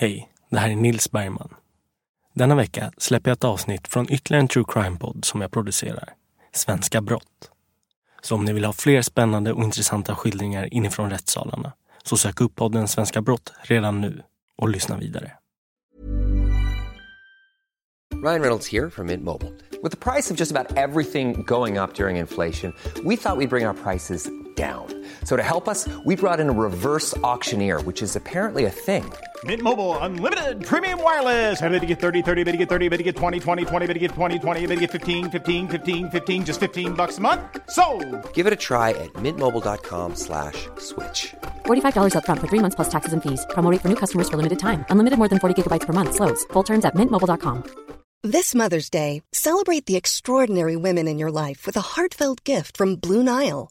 Hej, det här är Nils Bergman. Denna vecka släpper jag ett avsnitt från ytterligare en true crime-podd som jag producerar, Svenska brott. Så om ni vill ha fler spännande och intressanta skildringar inifrån rättssalarna så sök upp podden Svenska brott redan nu och lyssna vidare. Ryan Reynolds här från Mint Mobile. priset på nästan allt som går upp under inflationen trodde vi att vi skulle bring våra priser down. So to help us, we brought in a reverse auctioneer, which is apparently a thing. Mint Mobile unlimited premium wireless. Ready to get 30, 30, bit to get 30, bit to get 20, 20, 20, bit to get 20, 20, bit to get 15, 15, 15, 15 just 15 bucks a month. So, Give it a try at mintmobile.com slash switch. $45 upfront for three months plus taxes and fees. Promo rate for new customers for limited time. Unlimited more than 40 gigabytes per month. Slows. Full terms at mintmobile.com. This Mother's Day, celebrate the extraordinary women in your life with a heartfelt gift from Blue Nile.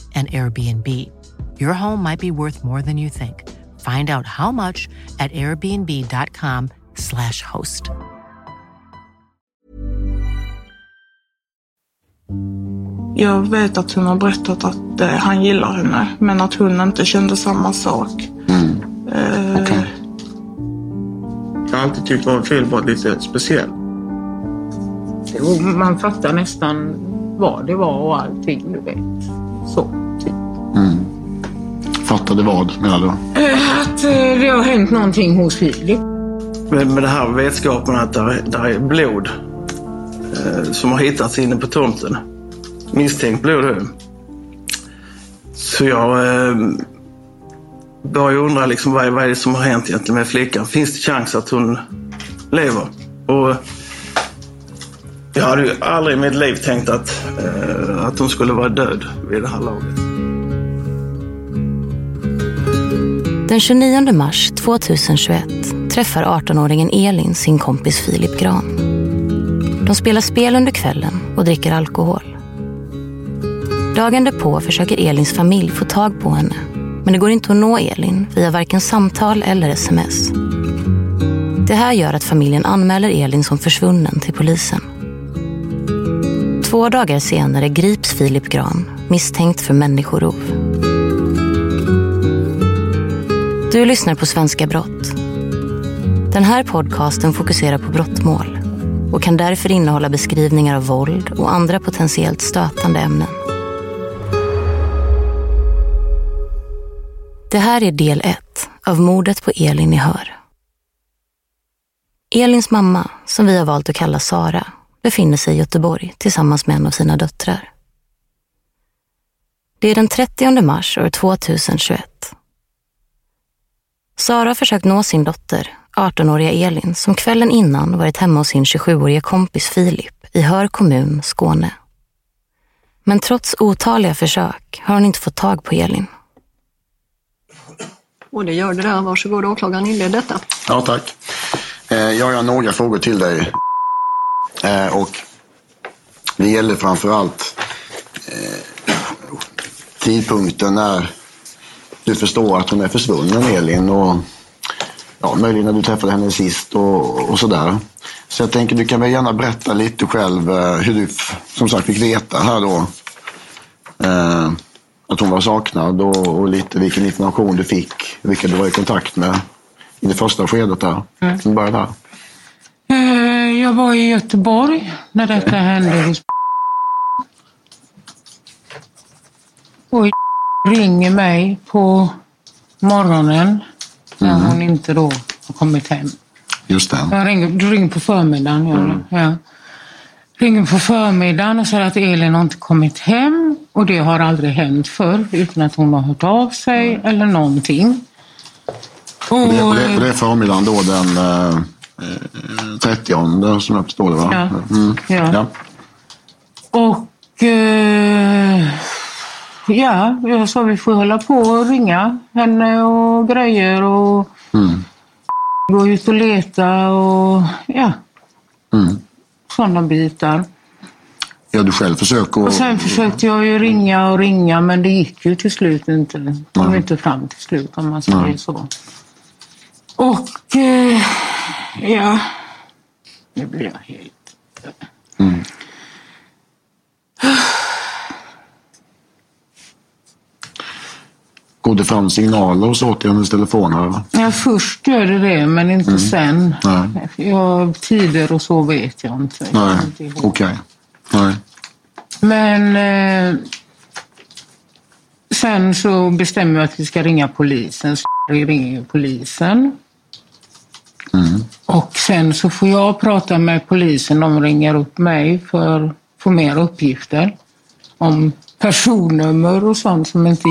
an Airbnb. Your home might be worth more than you think. Find out how much at airbnb.com/slash host. Jag vet att hon har berättat att eh, han gillar henne, men att hon inte kände samma sak. Eh, Okej. Jag har alltid tyckt att Filip var lite speciell. Man fattar nästan vad det var och allting, du vet. Så, typ. Fattade vad menar du? Att eh, det har hänt någonting hos Filip. Men med den här vetskapen att där, där är blod eh, som har hittats inne på tomten. Misstänkt blod. eh. Så jag eh, börjar undra liksom, vad, är- vad är det som har hänt egentligen med flickan. Finns det chans att hon lever? Och jag hade ju aldrig i mitt liv tänkt att, eh, att hon skulle vara död vid det här laget. Den 29 mars 2021 träffar 18-åringen Elin sin kompis Filip Gran. De spelar spel under kvällen och dricker alkohol. Dagen därpå försöker Elins familj få tag på henne. Men det går inte att nå Elin via varken samtal eller sms. Det här gör att familjen anmäler Elin som försvunnen till polisen. Två dagar senare grips Filip Gran misstänkt för människorov. Du lyssnar på Svenska brott. Den här podcasten fokuserar på brottmål och kan därför innehålla beskrivningar av våld och andra potentiellt stötande ämnen. Det här är del ett av mordet på Elin i Hör. Elins mamma, som vi har valt att kalla Sara, befinner sig i Göteborg tillsammans med en av sina döttrar. Det är den 30 mars år 2021. Sara har försökt nå sin dotter, 18-åriga Elin, som kvällen innan varit hemma hos sin 27-åriga kompis Filip i Hör kommun, Skåne. Men trots otaliga försök har hon inte fått tag på Elin. Och det gör det där. Varsågod åklagaren inled detta. Ja, tack. Eh, Jag har några frågor till dig. Eh, Och det gäller framför allt eh, tidpunkten när du förstår att hon är försvunnen, Elin. Och ja, möjligen när du träffade henne sist och, och sådär. Så jag tänker du kan väl gärna berätta lite själv eh, hur du som sagt fick veta här då. Eh, att hon var saknad och, och lite vilken information du fick, vilka du var i kontakt med i det första skedet där. Mm. Vi börjar där. Eh, Jag var i Göteborg när detta hände hos Och ringer mig på morgonen när Mm. hon inte då har kommit hem. Just det. Jag ringer, du ringer på förmiddagen. Mm. Ja. ringer på förmiddagen och säger att Elin har inte kommit hem och det har aldrig hänt förr utan att hon har hört av sig eller någonting. Och det, och det, och det är förmiddagen då den eh, 30 som jag förstår det va? Ja. Mm. Ja. ja. Och eh, ja, jag sa vi får hålla på och ringa henne och grejer och Mm. gå ut och leta och ja, Mm. sådana bitar. Ja, du själv försöker Och sen försökte jag ju ringa och ringa men det gick ju till slut inte. Kom Nej. inte fram till slut om man säger Nej. så. Och eh, ja, nu blir jag helt... Mm. Går det fram signaler och så till hennes telefon? Eller? Ja, först gör det det men inte Mm. sen. Nej, Jag, tider och så vet jag inte. Nej, okej. Nej. Men eh, sen så bestämmer jag att vi ska ringa polisen. Så vi ringer polisen. Mm. Och sen så får jag prata med polisen. De ringer upp mig för att få mer uppgifter om personnummer och sånt som inte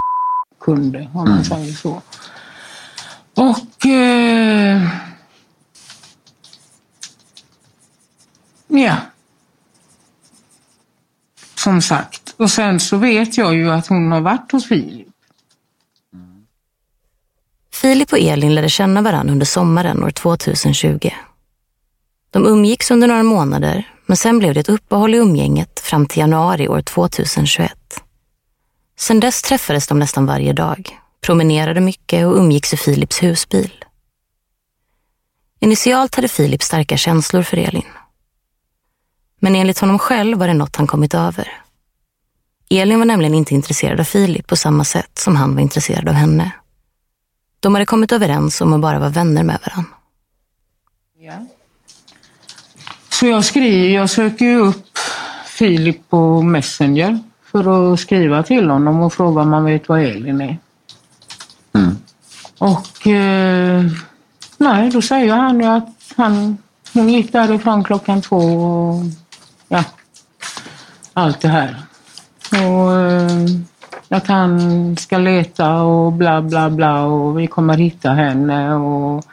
kunde, om man Mm. säger så. Och eh, ja, som sagt. Och sen så vet jag ju att hon har varit hos Filip. Filip och Elin lärde känna varandra under sommaren år 2020. De umgicks under några månader, men sen blev det ett uppehåll i umgänget fram till januari år 2021. Sen dess träffades de nästan varje dag, promenerade mycket och umgicks i Filips husbil. Initialt hade Filip starka känslor för Elin. Men enligt honom själv var det något han kommit över. Elin var nämligen inte intresserad av Filip på samma sätt som han var intresserad av henne. De hade kommit överens om att bara vara vänner med varandra. Så jag skriver, jag söker ju upp Filip på Messenger för att skriva till honom och fråga om han vet vad Elin är. Mm. Och eh, nej, då säger han ju att han, hon gick därifrån klockan två och ja, allt det här. Och eh, att han ska leta och bla bla bla och vi kommer hitta henne och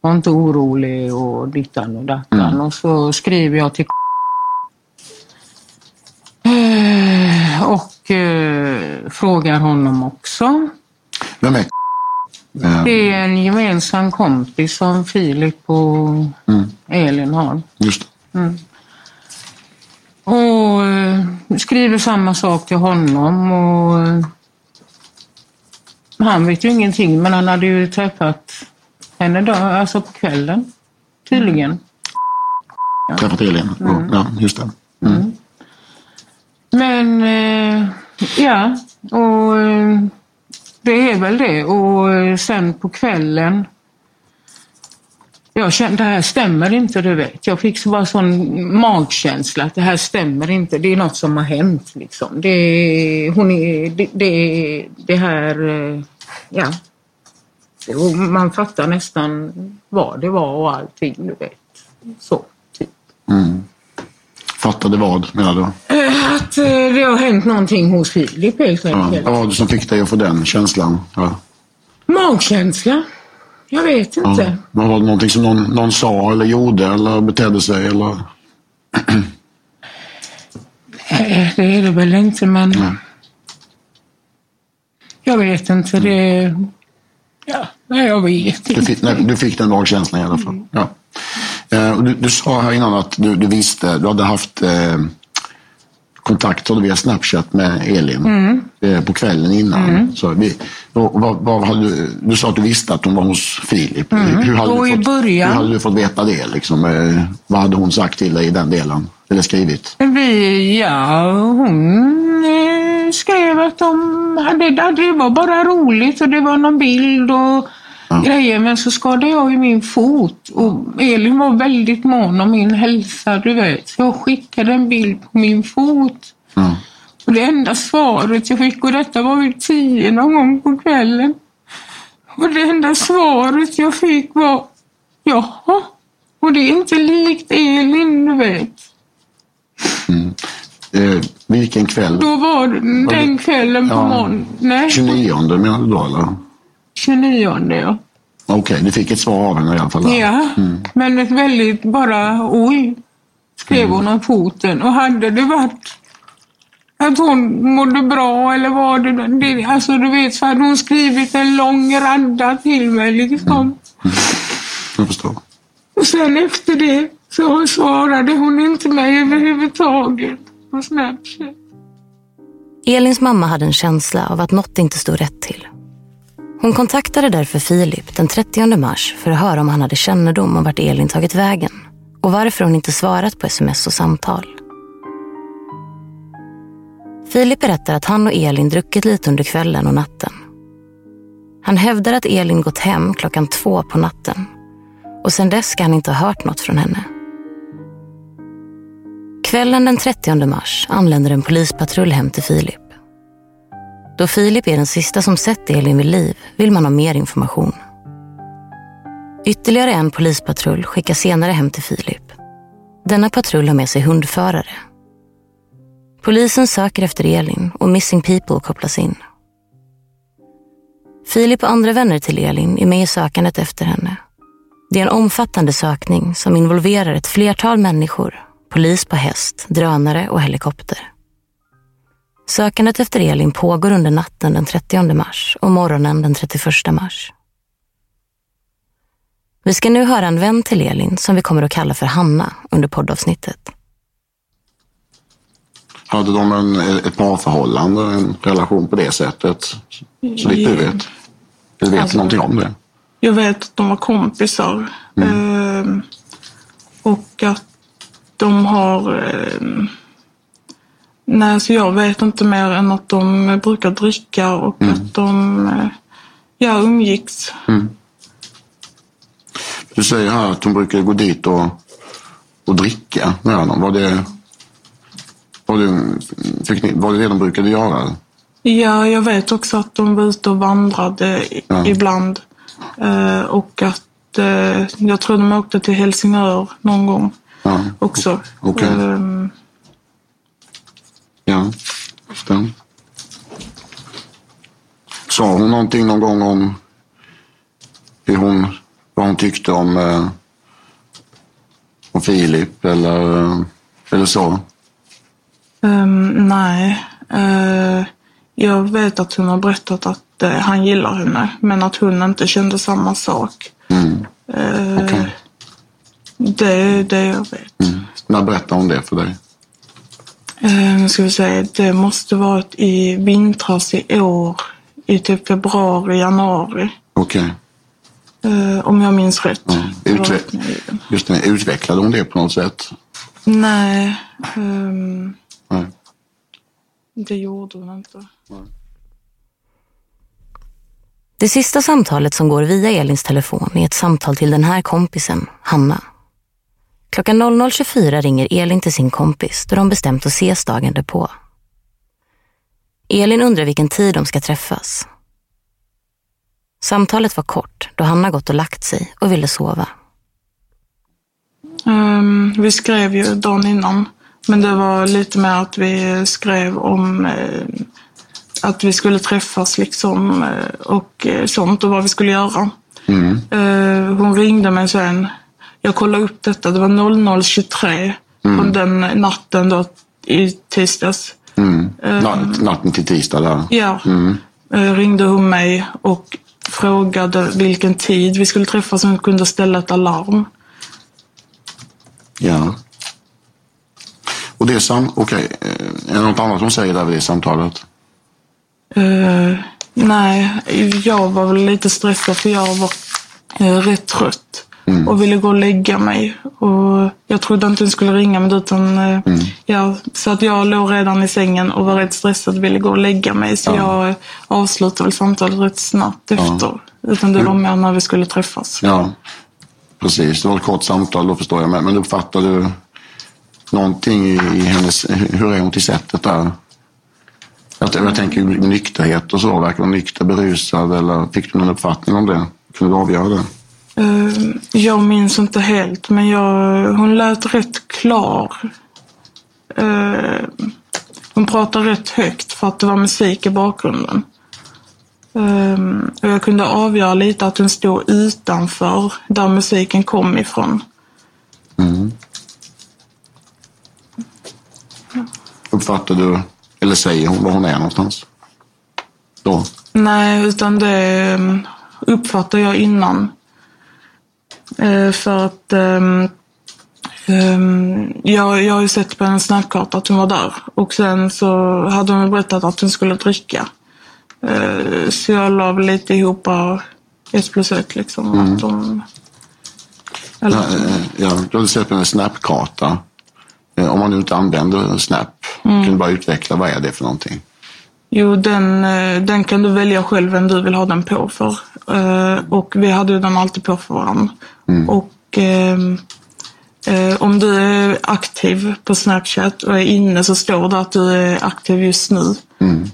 var inte orolig och dittan och dattan. Mm. Och så skriver jag till och eh, frågar honom också. Vem är Eh, Det är en gemensam kompis som Filip och Mm. Elin har. Just. Mm. Och eh, skriver samma sak till honom och eh, han vet ju ingenting men han hade ju träffat henne då, alltså på kvällen tydligen. Träffat Elin? Mm. Ja, just det. Men eh, ja, och eh, det är väl det. Och eh, sen på kvällen jag kände det här stämmer inte, du vet. Jag fick bara sån magkänsla att det här stämmer inte. Det är något som har hänt liksom. Det, hon är, det, det, det här, eh, ja. Man fattar nästan vad det var och allting, du vet. Så. Typ. Mm. Fattade vad menar du? Eh, Att eh, det har hänt någonting hos Filip helt Ja. enkelt. Vad var det som fick dig att få den känslan? Ja. Magkänsla? Jag vet Ja. inte. Men var det någonting som någon, någon sa eller gjorde eller betedde sig? Eller? Nej, det är det väl inte, men... Jag vet inte. Det... Ja, nej, jag vet Du inte. fick, nej, du fick den magkänslan i alla fall. Ja. Eh, du, du sa här innan att du, du visste, du hade haft eh, kontakt via Snapchat med Elin Mm. eh, på kvällen innan. Mm. Så vi, och, vad, vad hade du, du sa att du visste att hon var hos Filip. Mm. Hur, hade fått, hur hade du fått veta det? Liksom? Eh, vad hade hon sagt till dig i den delen? Eller skrivit? Vi, ja, hon eh, skrev att de hade, det var bara roligt och det var någon bild och grejer. Men så skadade jag ju min fot och Elin var väldigt mån om min hälsa, du vet. Så jag skickade en bild på min fot. Ja. Och det enda svaret jag fick, och detta var vid tio någon gång på kvällen. Och det enda svaret jag fick var Jaha, och det är inte likt Elin, du vet. Mm. Eh, vilken kväll? Då var den kvällen på Ja. morgonen. Nej, 29 menar du då eller? 29 ja. Okej, du fick ett svar av henne i alla fall? Ja, Mm. men ett väldigt bara oj, skrev hon om foten. Och hade det varit att hon mådde bra eller var det, det alltså du vet så hade hon skrivit en lång radda till mig liksom. Jag förstår. Och sen efter det så svarade hon inte mig överhuvudtaget på Snapchat. Elins mamma hade en känsla av att något inte stod rätt till. Hon kontaktade därför Filip den 30 mars för att höra om han hade kännedom om vart Elin tagit vägen och varför hon inte svarat på sms och samtal. Filip berättar att han och Elin druckit lite under kvällen och natten. Han hävdar att Elin gått hem klockan två på natten och sedan dess ska han inte ha hört något från henne. Kvällen den 30 mars anländer en polispatrull hem till Filip. Då Filip är den sista som sett Elin vid liv vill man ha mer information. Ytterligare en polispatrull skickas senare hem till Filip. Denna patrull har med sig hundförare. Polisen söker efter Elin och Missing People kopplas in. Filip och andra vänner till Elin är med i sökandet efter henne. Det är en omfattande sökning som involverar ett flertal människor, polis på häst, drönare och helikopter. Sökandet efter Elin pågår under natten den 30 mars och morgonen den 31 mars. Vi ska nu höra en vän till Elin som vi kommer att kalla för Hanna under poddavsnittet. Hade de en, ett parförhållande, en relation på det sättet? Så vitt du vet? Du vet Alltså- någonting om det? Jag vet att de var kompisar. Ehm, och att de har... nej, så jag vet inte mer än att de brukar dricka och att de eh, ja, umgicks. Du säger här att hon brukade gå dit och, och dricka med honom. Var det, var, det, fick ni, var det det de brukade göra? Ja, jag vet också att de var ute och vandrade Ja. ibland. Eh, och att eh, jag tror de åkte till Helsingör någon gång Ja, också. Okej. Ehm, ja. Sa hon någonting någon gång om hur hon, vad hon tyckte om, eh, om Filip eller, eh, eller så? Ehm, nej. Eh, jag vet att hon har berättat att eh, han gillar henne, men att hon inte kände samma sak. Mm. Eh, Okej. Det är det jag vet. Mm. När berättade hon det för dig? Eh, nu ska vi se, det måste varit i vintras i år, i typ februari, januari. Okej. Eh, om jag minns rätt. Var Utve- just det, utvecklade hon det på något sätt? Nej, ehm, Nej. det gjorde hon inte. Det sista samtalet som går via Elins telefon är ett samtal till den här kompisen, Hanna. Klockan 00.24 ringer Elin till sin kompis då de bestämt att ses dagen därpå. Elin undrar vilken tid de ska träffas. Samtalet var kort då Hanna gått och lagt sig och ville sova. Ehm, vi skrev ju dagen innan, men det var lite mer att vi skrev om eh, att vi skulle träffas liksom eh, och eh, sånt och vad vi skulle göra. Mm. Eh, hon ringde mig sen. Jag kollade upp detta, det var 00.23 på den natten då i tisdags. Mm. Natt, natten till tisdag där. Ja, Mm. eh, ringde hon mig och frågade vilken tid vi skulle träffas så hon kunde ställa ett alarm. Ja. Och det är sam... Okej, eh, är det något annat hon säger där vid det samtalet? Eh, nej, jag var väl lite stressad för jag var eh, rätt trött och ville gå och lägga mig. Och jag trodde inte hon skulle ringa mig utan eh, ja, så att jag låg redan i sängen och var rätt stressad och ville gå och lägga mig. Så jag eh, avslutade väl samtalet rätt snabbt efter. Utan det var mer när vi skulle träffas. Ja, precis. Det var ett kort samtal, då förstår jag. med. Men uppfattar du någonting i i hennes... Hur är hon till sättet där? Jag, jag tänker nykterhet och så. Verkar hon nykter, berusad eller fick du någon uppfattning om det? Kunde du avgöra det? Eh, jag minns inte helt, men jag, hon lät rätt klar. Eh, hon pratade rätt högt för att det var musik i bakgrunden. Um, och jag kunde avgöra lite att hon stod utanför där musiken kom ifrån. Mm. Uppfattar du, eller säger hon var hon är någonstans? Då? Nej, utan det uppfattar jag innan. Uh, för att um, um, jag, jag har ju sett på en snapkarta att hon var där. Och sen så hade hon berättat att hon skulle dricka. Uh, så jag la väl lite ihop ett plus ett liksom. Mm. Att de, Ja, eh, ja, du hade sett på en snapkarta. Eh, Om man nu inte använder Snap, Mm. kan du bara utveckla vad är det för någonting? Jo, den, eh, den kan du välja själv vem du vill ha den på för. Eh, Och vi hade ju den alltid på för varandra. Och ehm, eh, om du är aktiv på Snapchat och är inne så står det att du är aktiv just nu.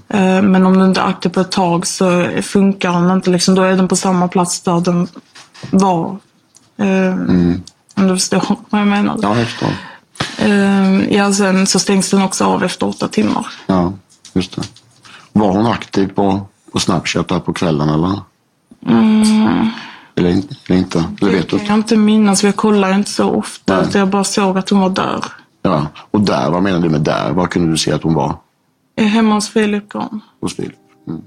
Eh, Men om du inte är aktiv på ett tag så funkar den inte. Liksom, då är den på samma plats där den var. Eh, Om du förstår vad jag menar. Ja, jag förstår. Eh, Ja, sen så stängs den också av efter åtta timmar. Ja, just det. Var hon aktiv på, på Snapchat där på kvällen eller? Mm. Eller, eller inte? Eller vet du? Jag kan inte minnas, för jag kollar inte så ofta. Nej. Utan jag bara såg att hon var där. Ja. Och där, vad menar du med där? Var kunde du se att hon var? Är hemma hos Filip Gran. Hos Filip? Mm.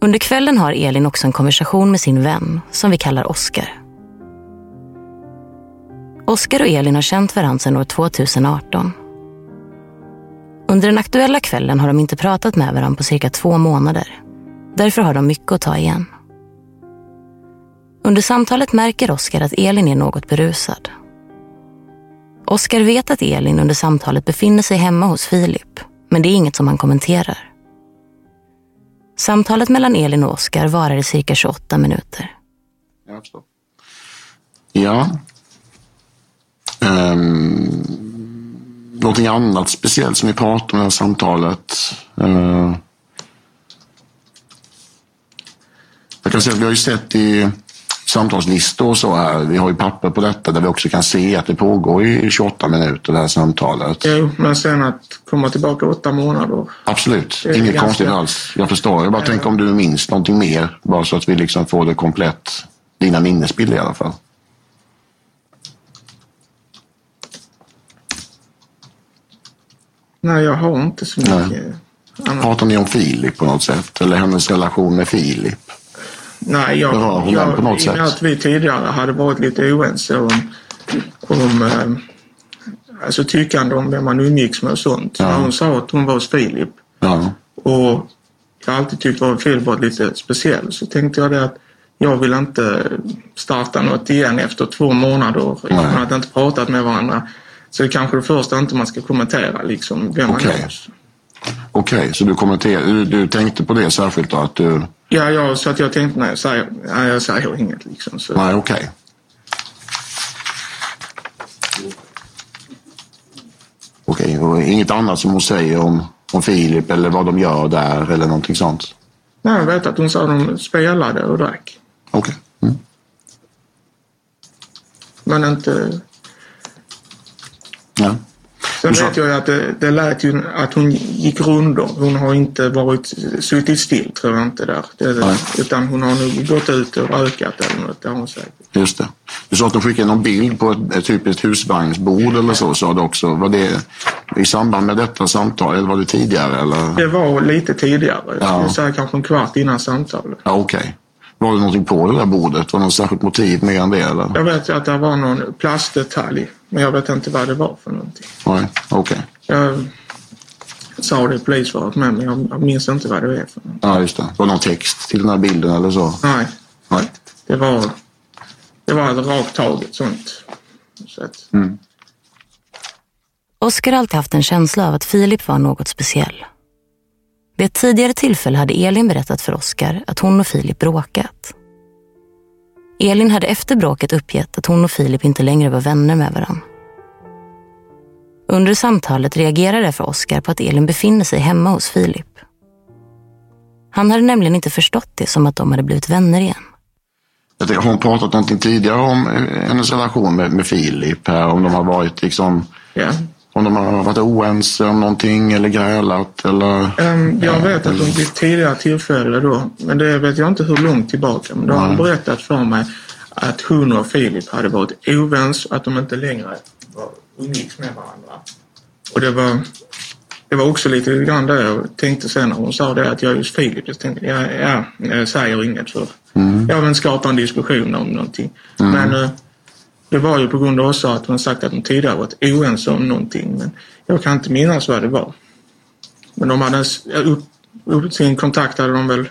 Under kvällen har Elin också en konversation med sin vän som vi kallar Oskar. Oskar och Elin har känt varandra sedan år 2018. Under den aktuella kvällen har de inte pratat med varandra på cirka två månader. Därför har de mycket att ta igen. Under samtalet märker Oskar att Elin är något berusad. Oskar vet att Elin under samtalet befinner sig hemma hos Filip, men det är inget som han kommenterar. Samtalet mellan Elin och Oskar varar i cirka 28 minuter. Ja. Um, någonting annat speciellt som ni pratar om i det här samtalet? Eh, jag kan säga att vi har ju sett i samtalslistor och så här. Vi har ju papper på detta där vi också kan se att det pågår i 28 minuter det här samtalet. Jo, men sen att komma tillbaka åtta månader. Absolut, inget ganska- konstigt alls. Jag förstår. Jag bara tänker om du minns någonting mer. Bara så att vi liksom får det komplett. Dina minnesbilder i alla fall. Nej, jag har inte så mycket. annat. Pratar ni om Filip på något sätt? Eller hennes relation med Filip? Nej, jag, Berör hon den på något sätt? att vi tidigare hade varit lite oense om, om eh, alltså tyckande om vem man umgicks med och sånt. Ja. När hon sa att hon var hos Filip Ja. och jag har alltid tyckt att Filip var lite speciell så tänkte jag det att jag vill inte starta något igen efter två månader Nej. utan att inte pratat med varandra. Så det är kanske det första inte man ska kommentera liksom vem man Okej. är. Okej, så du, kommenterar, du, tänkte på det särskilt då? Att du... Ja, ja, så att jag tänkte nej, jag säger, nej, jag säger inget liksom. Så. Nej, okej. Okej, och inget annat som hon säger om, om Filip eller vad de gör där eller någonting sånt? Nej, jag vet att hon sa att de spelade och drack. Okej. Mm. Men inte... Ja. Sen vet jag ju att det, det lät ju att hon gick rundor. Hon har inte varit suttit still tror jag inte där. Det, utan hon har nog gått ut och rökat eller något. Det har hon säkert. Just det. Du sa att de skickade någon bild på ett, ett typiskt husvagnsbord eller så, sa du också. Var det i samband med detta samtal eller var det tidigare? Eller? Det var lite tidigare. Jag Ja. skulle säga kanske en kvart innan samtalet. Ja, okej. Var det någonting på det där bordet? Var det något särskilt motiv mer än det? Eller? Jag vet att det var någon plastdetalj. Men jag vet inte vad det var för någonting. Nej, okej. Jag sa det i polisförhöret med men jag, jag minns inte vad det är för något. Ja, just det. Var det någon text till den här bilden eller så? Nej, Nej. det var, det var ett rakt taget sånt. Så att, Oskar har alltid haft en känsla av att Filip var något speciell. Vid ett tidigare tillfälle hade Elin berättat för Oskar att hon och Filip bråkat. Elin hade efter bråket uppgett att hon och Filip inte längre var vänner med varandra. Under samtalet reagerade därför Oskar på att Elin befinner sig hemma hos Filip. Han hade nämligen inte förstått det som att de hade blivit vänner igen. Jag har hon pratat någonting tidigare om eh, hennes relation med, med Filip? Här, om de har varit liksom... Ja. Om de har varit oense om någonting eller grälat eller... Ehm, jag vet att de vid tidigare tillfälle då, men det vet jag inte hur långt tillbaka, men då har han berättat för mig att hon och Filip hade varit ovänns och att de inte längre var, umgicks med varandra. Och det var, det var också lite grann det jag tänkte sen när hon sa det att jag är just Filip. Jag tänkte, ja, ja jag säger inget för jag vill skapa en diskussion om någonting. Men eh, det var ju på grund av också att hon sagt att de tidigare varit oense om någonting. Men jag kan inte minnas vad det var. Men de hade upp, upp, sin kontakt hade de väl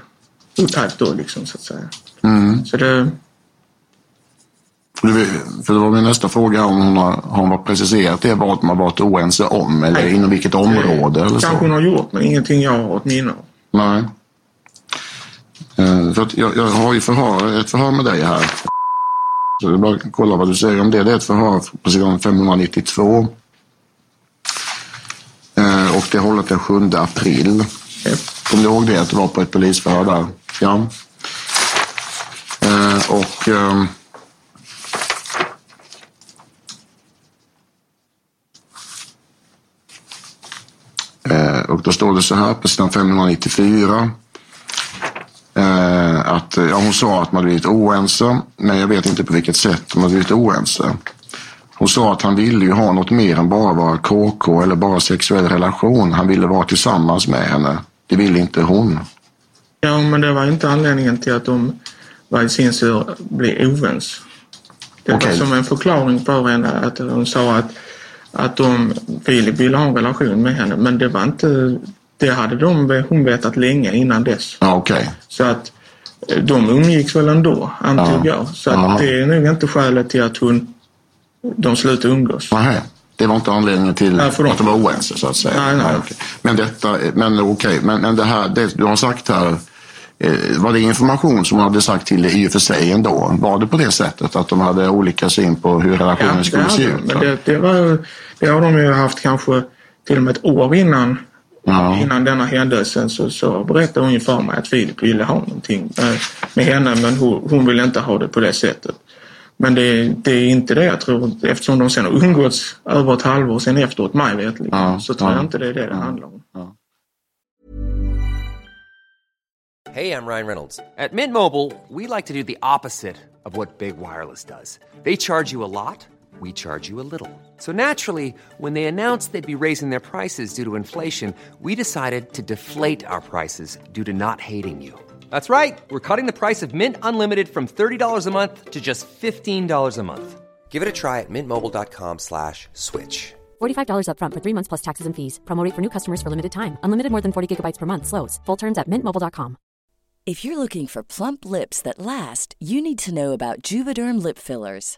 upphävt då liksom så att säga. Mm. Så det, För det- var min nästa fråga om hon har, har hon preciserat det vad de har varit oense om eller Nej. inom vilket område eller kanske hon så. har gjort men ingenting jag har ett minne av. Nej. Eh, För jag, jag har ju förhör, ett förhör med dig här. Så det är bara att kolla vad du säger om det. Det är ett förhör på sidan 592. Eh, Och det är hållet den 7 april. Kommer du ihåg det? Att du var på ett polisförhör där? Ja. Eh, Och... ehm, Eh, och då står det så här på sidan 594. Eh, att, ja, hon sa att man blivit oense, men jag vet inte på vilket sätt hade blivit oense. Hon sa att han ville ju ha något mer än bara vara KK eller bara sexuell relation. Han ville vara tillsammans med henne. Det ville inte hon. Ja men det var inte anledningen till att de var i sin tur blev ovänns. Det var som en förklaring för henne att hon sa att, att de, Filip ville ha en relation med henne men det var inte, det hade de, hon vetat länge innan dess. Ja, okej. Så att eh, de umgicks väl ändå, antog Ja. jag. Så Ja. att det är nog inte skälet till att hon, de slutade umgås. Nähä. Det var inte anledningen till Nej, dem. att de var oense så att säga. Nej, nej. okej. Men detta, men okej, men, men det här, det du har sagt här, eh, var det information som hon hade sagt till dig i och för sig ändå? Var det på det sättet att de hade olika syn på hur relationen skulle det, se ut? men det, det, var, det har de ju haft kanske till och med ett år innan Ja. Innan denna händelsen så, så berättade hon ju för mig att Filip ville ha någonting med, med henne men hon, hon ville inte ha det på det sättet. Men det, det är inte det jag tror eftersom de sen har umgåtts över ett halvår sen efteråt mig vetligen Ja, så tror ja. jag inte det är det det handlar om. Hey, I'm Ryan Reynolds. At Mint Mobile, we like to do the opposite of what Big Wireless does. They charge you a lot, we charge you a little. So naturally, when they announced they'd be raising their prices due to inflation, we decided to deflate our prices due to not hating you. That's right. We're cutting the price of Mint Unlimited from $30 a month to just $15 a month. Give it a try at mintmobile.com slash switch. $45 upfront for three months plus taxes and fees. Promo rate for new customers for limited time. Unlimited more than 40 gigabytes per month. Slows. Full terms at mintmobile.com. If you're looking for plump lips that last, you need to know about Juvederm lip fillers.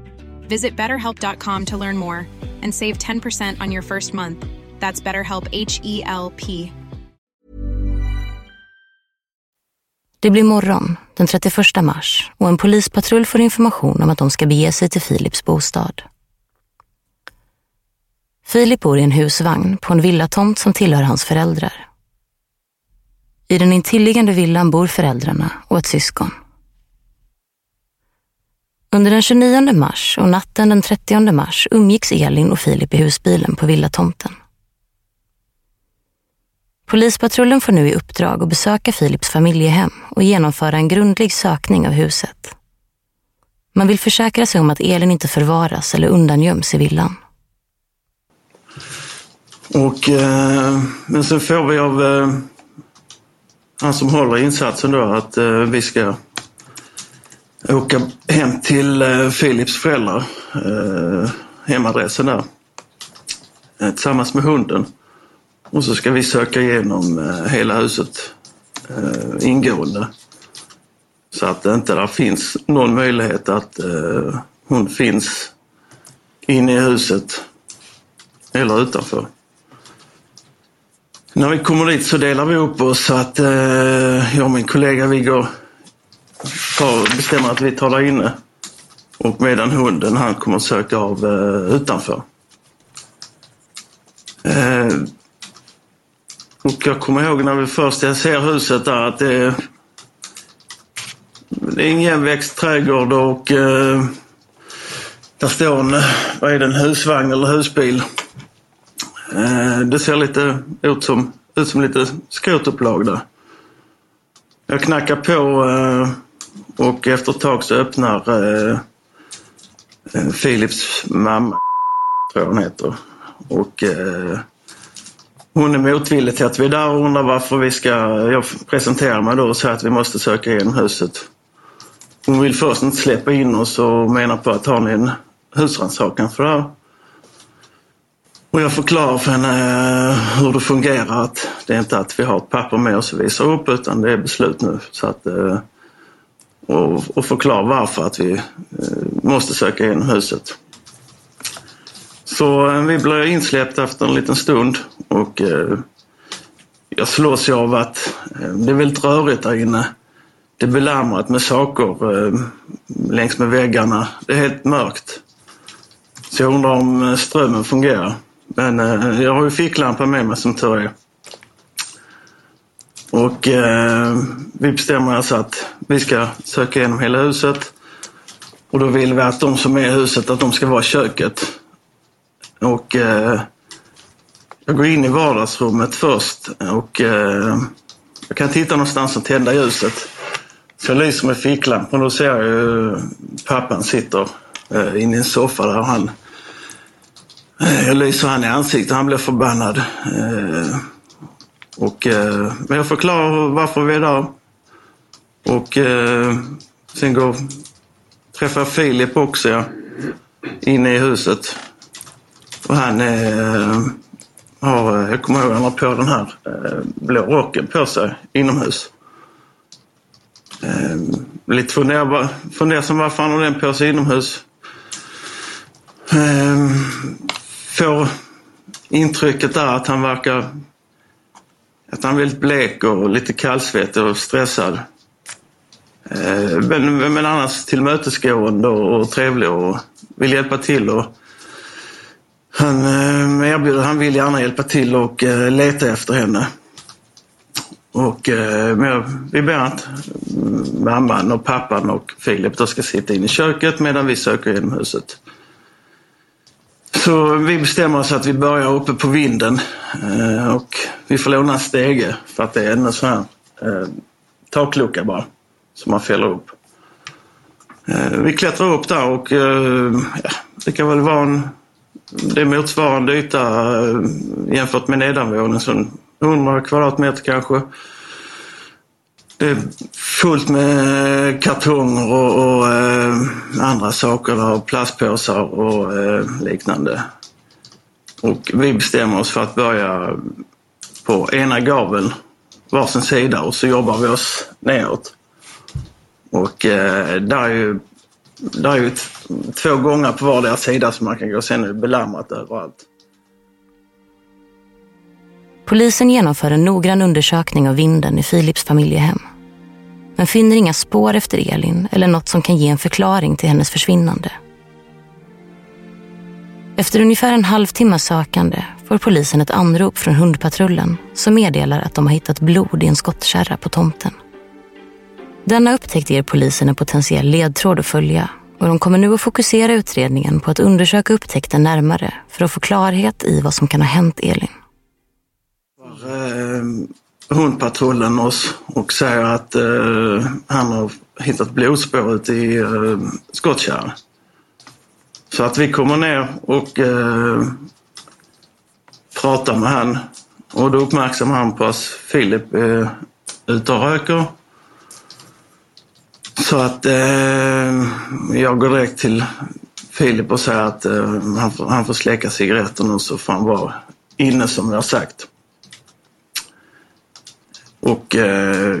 Visit betterhelp.com to learn more and save 10% on your first month. That's BetterHelp H E L P. Det blir morgon den 31 mars och en polispatrull får information om att de ska bege sig till Philips bostad. Filip bor i en husvagn på en villatomt som tillhör hans föräldrar. I den intilliggande villan bor föräldrarna och ett syskon. Under den 29 mars och natten den 30 mars umgicks Elin och Filip i husbilen på villatomten. Polispatrullen får nu i uppdrag att besöka Filips familjehem och genomföra en grundlig sökning av huset. Man vill försäkra sig om att Elin inte förvaras eller undangöms i villan. Och, eh, men sen får vi av eh, han som håller insatsen då att eh, vi ska åka hem till eh, Philips föräldrar, eh, hemadressen där, eh, tillsammans med hunden. Och så ska vi söka igenom hela huset ingående. Så att det inte där finns någon möjlighet att hon finns inne i huset eller utanför. När vi kommer dit så delar vi upp oss så att eh, jag och min kollega vi går, tar, bestämmer att vi tar där inne. Och medan hunden han kommer att söka av eh, utanför. Eh, och jag kommer ihåg när vi först ser huset där att det är, det är en igenväxt trädgård och eh, där står en, vad är det, en husvagn eller husbil. Eh, det ser lite ut som, ut som lite skrotupplag där. Jag knackar på eh, och efter ett tag så öppnar eh, Philips mamma, tror jag hon heter. Och eh, hon är motvillig till att vi är där och undrar varför vi ska... Jag presenterar mig då och säger att vi måste söka igenom huset. Hon vill först inte släppa in oss och menar på att har ni en husrannsakan för det här? Och jag förklarar för henne eh, hur det fungerar. Att det är inte att vi har ett papper med oss och visar upp utan det är beslut nu. Så att, eh, och, och förklara varför att vi eh, måste söka igenom huset. Så eh, vi blir insläppta efter en liten stund och eh, jag slås ju av att eh, det är väldigt rörigt där inne. Det är belamrat med saker längs med väggarna. Det är helt mörkt. Så jag undrar om strömmen fungerar. Men eh, jag har ju ficklampa med mig som tur är. Och eh, vi bestämmer alltså att vi ska söka igenom hela huset. Och då vill vi att de som är i huset, att de ska vara i köket. Och eh, jag går in i vardagsrummet först och eh, jag kan titta någonstans och tända ljuset. Så jag lyser med ficklampan och då ser jag ju pappan sitter eh, inne i en soffa där han Eh, jag lyser han i ansiktet, han blir förbannad. Eh, och, eh, men jag förklarar varför vi är där. Och eh, sen går, träffar Filip också ja, inne i huset. Och han eh, har, eh, jag kommer ihåg, han har på den här blå rocken på sig inomhus. Lite fundersam varför han har den på sig inomhus får intrycket där att han verkar att han är väldigt blek och lite kallsvettig och stressad. Eh, men, men annars tillmötesgående och trevlig och vill hjälpa till. Och han eh, erbjuder, han vill gärna hjälpa till och eh, leta efter henne. Och men vi ber att mamman och pappan och Filip då ska sitta inne i köket medan vi söker genom huset. Så vi bestämmer oss att vi börjar uppe på vinden eh, och vi får låna en stege för att det är en sån här eh, taklucka bara som man fäller upp. Eh, vi klättrar upp där och eh, ja, det kan väl vara en det är motsvarande yta eh, jämfört med nedanvåningen, 100 kvadratmeter kanske. Det är fullt med kartonger och, och eh, andra saker, och plastpåsar och eh, liknande. Och vi bestämmer oss för att börja på ena gaveln, varsin sida och så jobbar vi oss neråt. Och eh, där är ju, där är ju två gånger på vardera sida som man kan gå. Sen är det belamrat överallt. Polisen genomför en noggrann undersökning av vinden i Philips familjehem men finner inga spår efter Elin eller något som kan ge en förklaring till hennes försvinnande. Efter ungefär en halvtimme sökande får polisen ett anrop från hundpatrullen som meddelar att de har hittat blod i en skottkärra på tomten. Denna upptäckt ger polisen en potentiell ledtråd att följa och de kommer nu att fokusera utredningen på att undersöka upptäckten närmare för att få klarhet i vad som kan ha hänt Elin. Eh, hundpatrullen oss och säger att eh, han har hittat blodspår ute i eh, skottkärran. Så att vi kommer ner och eh, pratar med han och då uppmärksammar han på att Filip är ute och röker. Så att eh, jag går direkt till Filip och säger att eh, han, får, han får släcka cigaretten och så får han vara inne som jag sagt. Och eh,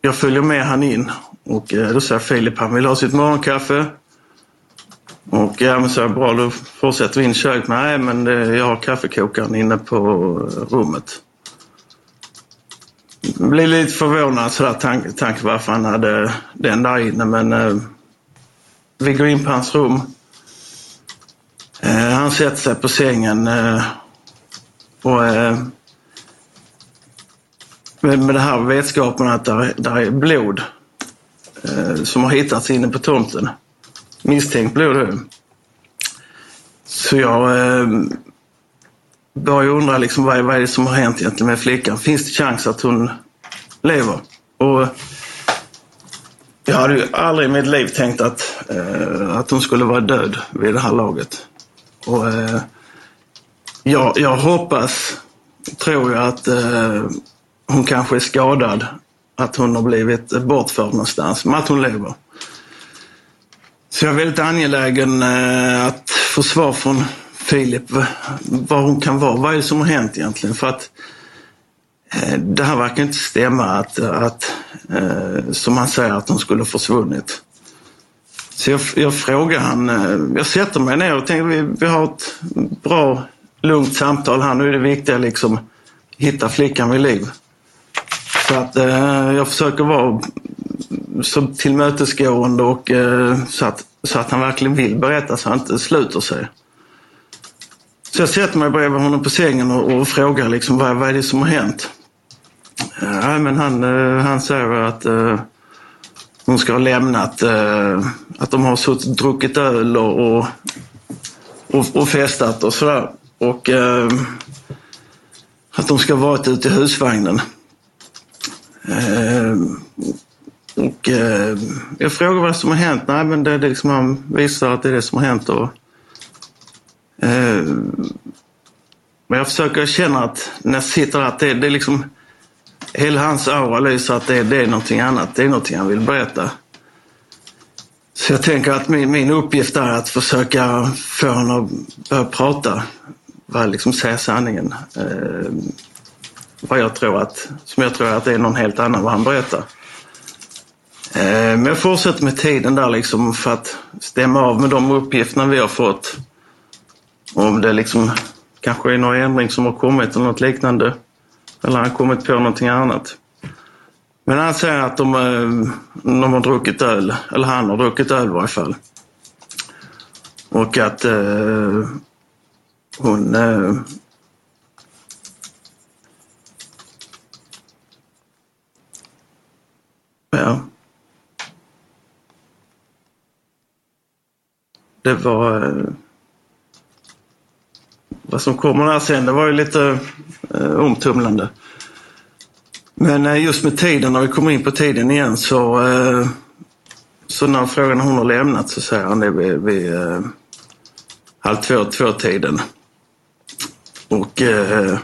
jag följer med han in och eh, då säger Filip han vill ha sitt morgonkaffe. Och ja, men så är bra, då fortsätter vi in i köket. Nej, men det, jag har kaffekokaren inne på rummet. Blir lite förvånad sådär tanke tank varför han hade den där inne, men eh, vi går in på hans rum. Eh, han sätter sig på sängen eh, och eh, med, med det här vetskapen att där, där är blod eh, som har hittats inne på tomten misstänkt blod. Eh. Så jag eh, börjar undra liksom, vad, är, vad är det som har hänt egentligen med flickan? Finns det chans att hon lever? Och jag hade ju aldrig i mitt liv tänkt att, eh, att hon skulle vara död vid det här laget. Och, eh, jag, jag hoppas, tror jag, att eh, hon kanske är skadad. Att hon har blivit bortförd någonstans, men att hon lever. Så jag är väldigt angelägen eh, att få svar från Filip vad hon kan vara. Vad är det som har hänt egentligen? För att eh, det här verkar inte stämma att, att eh, som han säger, att hon skulle ha försvunnit. Så jag, jag frågar han, jag sätter mig ner och tänker vi, vi har ett bra, lugnt samtal här. Nu är det viktiga liksom hitta flickan vid liv. Så att eh, jag försöker vara så tillmötesgående och eh, så, att, så att han verkligen vill berätta så han inte sluter sig. Så jag sätter mig bredvid honom på sängen och, och frågar liksom vad, vad är det som har hänt? Eh, ja, men han, eh, han säger att eh, hon ska ha lämnat, eh, att de har suttit druckit öl och, och, och, och festat och sådär. Och eh, att de ska ha varit ute i husvagnen. Eh, och eh, jag frågar vad som har hänt. Nej, men det, det liksom, han visar att det är det som har hänt. Och, eh, men jag försöker känna att när jag sitter där, att det, det är liksom hela hans aura lyser att det, det är någonting annat. Det är någonting han vill berätta. Så jag tänker att min, min uppgift är att försöka få honom att börja prata. Vad liksom säga sanningen. Eh, vad jag tror att, som jag tror att det är någon helt annan vad han berättar. Eh, men jag fortsätter med tiden där liksom för att stämma av med de uppgifterna vi har fått. Om det liksom kanske är någon ändring som har kommit eller något liknande. Eller han kommit på någonting annat. Men han säger att de, eh, de har druckit öl, eller han har druckit öl i varje fall. Och att eh, hon eh, Ja. det var... Eh, vad som kommer här sen, det var ju lite eh, omtumlande. Men eh, just med tiden, när vi kommer in på tiden igen så... Eh, så när frågan hon har lämnat så säger han det vid, vid eh, halv två, två-tiden. Och eh,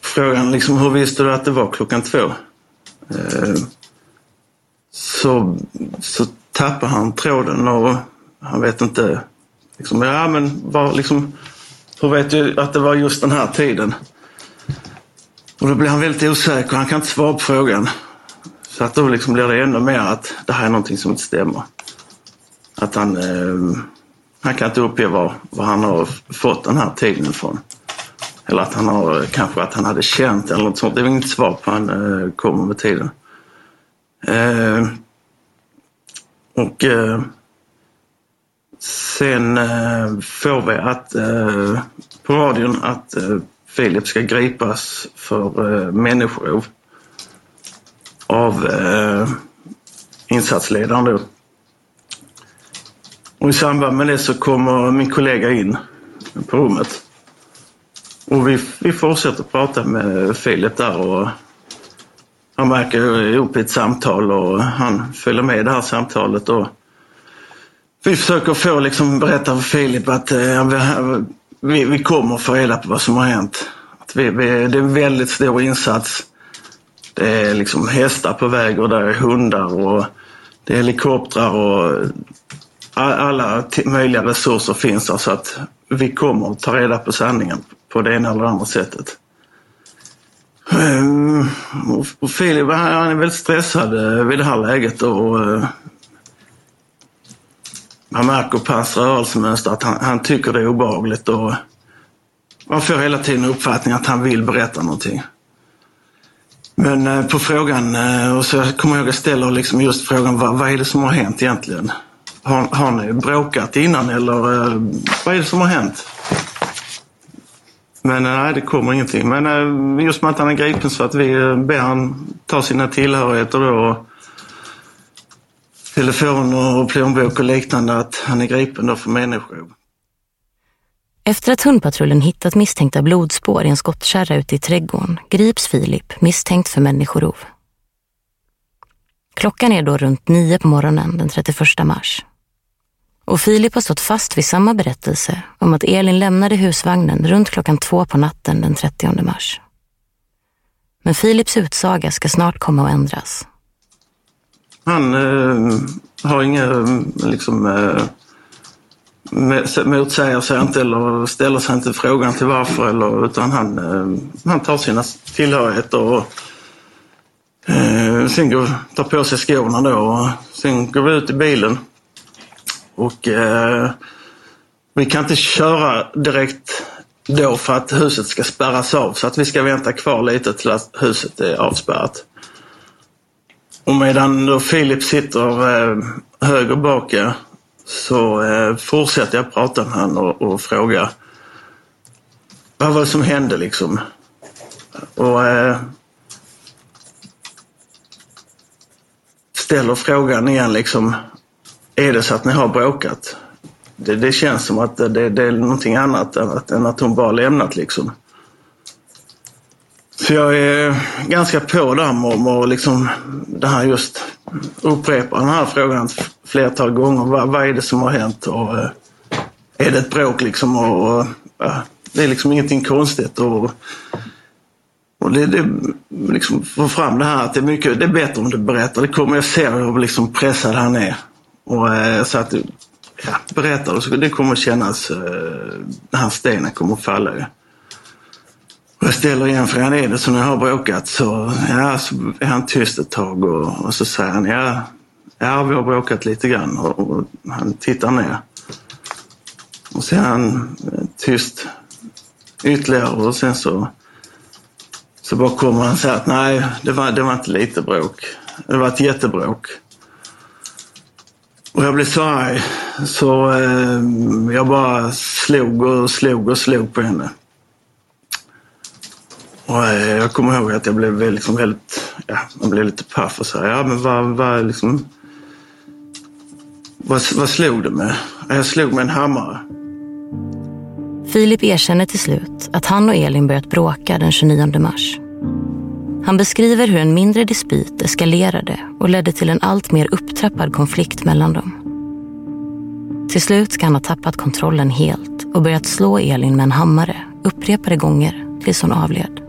frågan liksom, hur visste du att det var klockan två? Eh, så, så tappar han tråden och han vet inte. Liksom, ja, men var, liksom, hur vet du att det var just den här tiden? Och då blir han väldigt osäker. Han kan inte svara på frågan. Så att då liksom blir det ännu mer att det här är någonting som inte stämmer. Att han, eh, han kan inte uppge var, var han har fått den här tiden ifrån. Eller att han har, kanske att han hade känt eller något sånt. Det är inget svar på han eh, kommer med tiden. Eh, och eh, sen eh, får vi att, eh, på radion att eh, Filip ska gripas för eh, människorov av eh, insatsledaren då. Och i samband med det så kommer min kollega in på rummet. Och vi, vi fortsätter prata med Filip där och han verkar ihop i ett samtal och han följer med i det här samtalet. Och vi försöker få liksom berätta för Filip att eh, vi, vi kommer få reda på vad som har hänt. Att vi, vi, det är en väldigt stor insats. Det är liksom hästar på väg och där är hundar och det är helikoptrar och alla möjliga resurser finns där så att vi kommer att ta reda på sanningen på det ena eller andra sättet. Eh, och Filip han är väldigt stressad eh, vid det här läget och eh, man märker på hans rörelsemönster att han, han, tycker det är obehagligt och man får hela tiden uppfattningen att han vill berätta någonting. Men på frågan, och så kommer jag ihåg att jag ställer liksom just frågan vad, vad är det som har hänt egentligen? Har, har ni bråkat innan eller vad är det som har hänt? Men eh, nej, det kommer ingenting. Men eh, just med att han är gripen så att vi eh, ber han ta sina tillhörigheter då. Telefon och plånbok och liknande. Att han är gripen då för människorov. Efter att hundpatrullen hittat misstänkta blodspår i en skottkärra ute i trädgården grips Filip misstänkt för människorov. Klockan är då runt nio på morgonen den 31 mars. Och Filip har stått fast vid samma berättelse om att Elin lämnade husvagnen runt klockan två på natten den 30 mars. Men Filips utsaga ska snart komma att ändras. Han eh, har inga eh, liksom, eh, motsäger sig inte eller ställer sig inte frågan till varför eller, utan han, eh, han tar sina tillhörigheter och eh, sen går, tar på sig skorna då och sen går vi ut i bilen och eh, vi kan inte köra direkt då för att huset ska spärras av så att vi ska vänta kvar lite till att huset är avspärrat. Och medan då Filip sitter eh, höger bak så eh, fortsätter jag prata med honom och, och fråga vad var det som hände liksom? Och eh, ställer frågan igen liksom är det så att ni har bråkat? Det, det känns som att det, det, är någonting annat än att, än att hon bara lämnat liksom. Så jag är ganska på där med, med liksom, det här just upprepa den här frågan flertal gånger. Vad, vad är det som har hänt? Och, eh, är det ett bråk liksom? Och, och ja, det är liksom ingenting konstigt. Och, och det, det liksom få fram det här att det är, mycket, det är bättre om du berättar. Det kommer jag se hur liksom pressad han är. Och, eh, så att ja, berättar du så det kommer kännas, eh, den här stenen kommer att falla. Och jag ställer igen frågan, är det så när jag har bråkat? Så, ja, så är han tyst ett tag och, och så säger han, ja, ja, vi har bråkat lite grann. Och, och han tittar ner. Och sen är han eh, tyst ytterligare och sen så, så bara kommer han säga att nej, det var, det var inte lite bråk. Det var ett jättebråk. Och jag blev så arg så eh, jag bara slog och slog och slog på henne. Och eh, jag kommer ihåg att jag blev liksom väldigt, ja, man blev lite paff och sa, ja men vad, vad liksom, vad, vad slog du med? Jag slog med en hammare. Filip erkänner till slut att han och Elin börjat bråka den 29 mars. Han beskriver hur en mindre dispyt eskalerade och ledde till en allt mer upptrappad konflikt mellan dem. Till slut ska han ha tappat kontrollen helt och börjat slå Elin med en hammare upprepade gånger tills hon avled.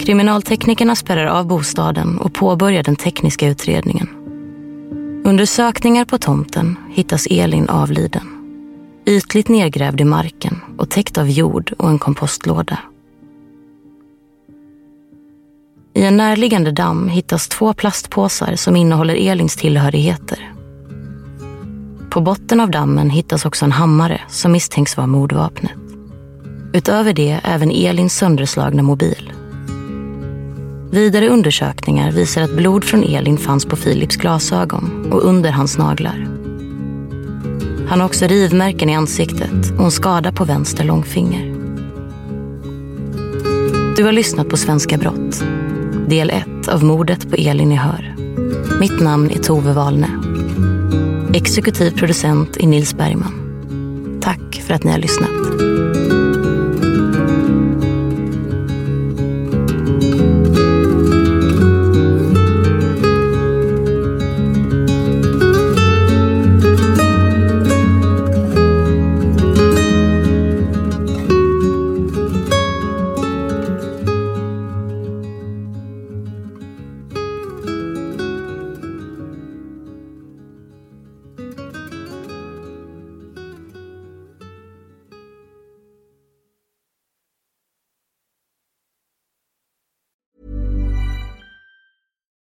Kriminalteknikerna spärrar av bostaden och påbörjar den tekniska utredningen. Under sökningar på tomten hittas Elin avliden. Ytligt nedgrävd i marken och täckt av jord och en kompostlåda. I en närliggande damm hittas två plastpåsar som innehåller Elins tillhörigheter. På botten av dammen hittas också en hammare som misstänks vara mordvapnet. Utöver det även Elins sönderslagna mobil. Vidare undersökningar visar att blod från Elin fanns på Philips glasögon och under hans naglar. Han har också rivmärken i ansiktet och en skada på vänster långfinger. Du har lyssnat på Svenska brott. Del 1 av mordet på Elin i Hör. Mitt namn är Tove Wahlne. Exekutiv producent är Nils Bergman. Tack för att ni har lyssnat.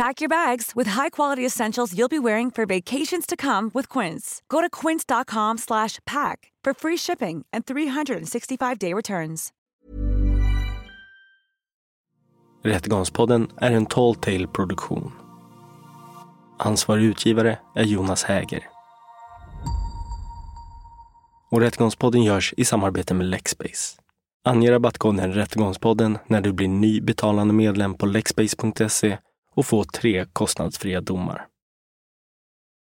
Pack your bags with high-quality essentials you'll be wearing for vacations to come with Quince. Go to quince.com/pack for free shipping and 365-day returns. Rättegångspodden är en Tall Tale produktion. Ansvarig utgivare är Jonas Häger. Och Rättegångspodden görs i samarbete med Lexbase. Ange rabattkoden Rättegångspodden när du blir ny betalande medlem på lexbase.se och få tre kostnadsfria domar.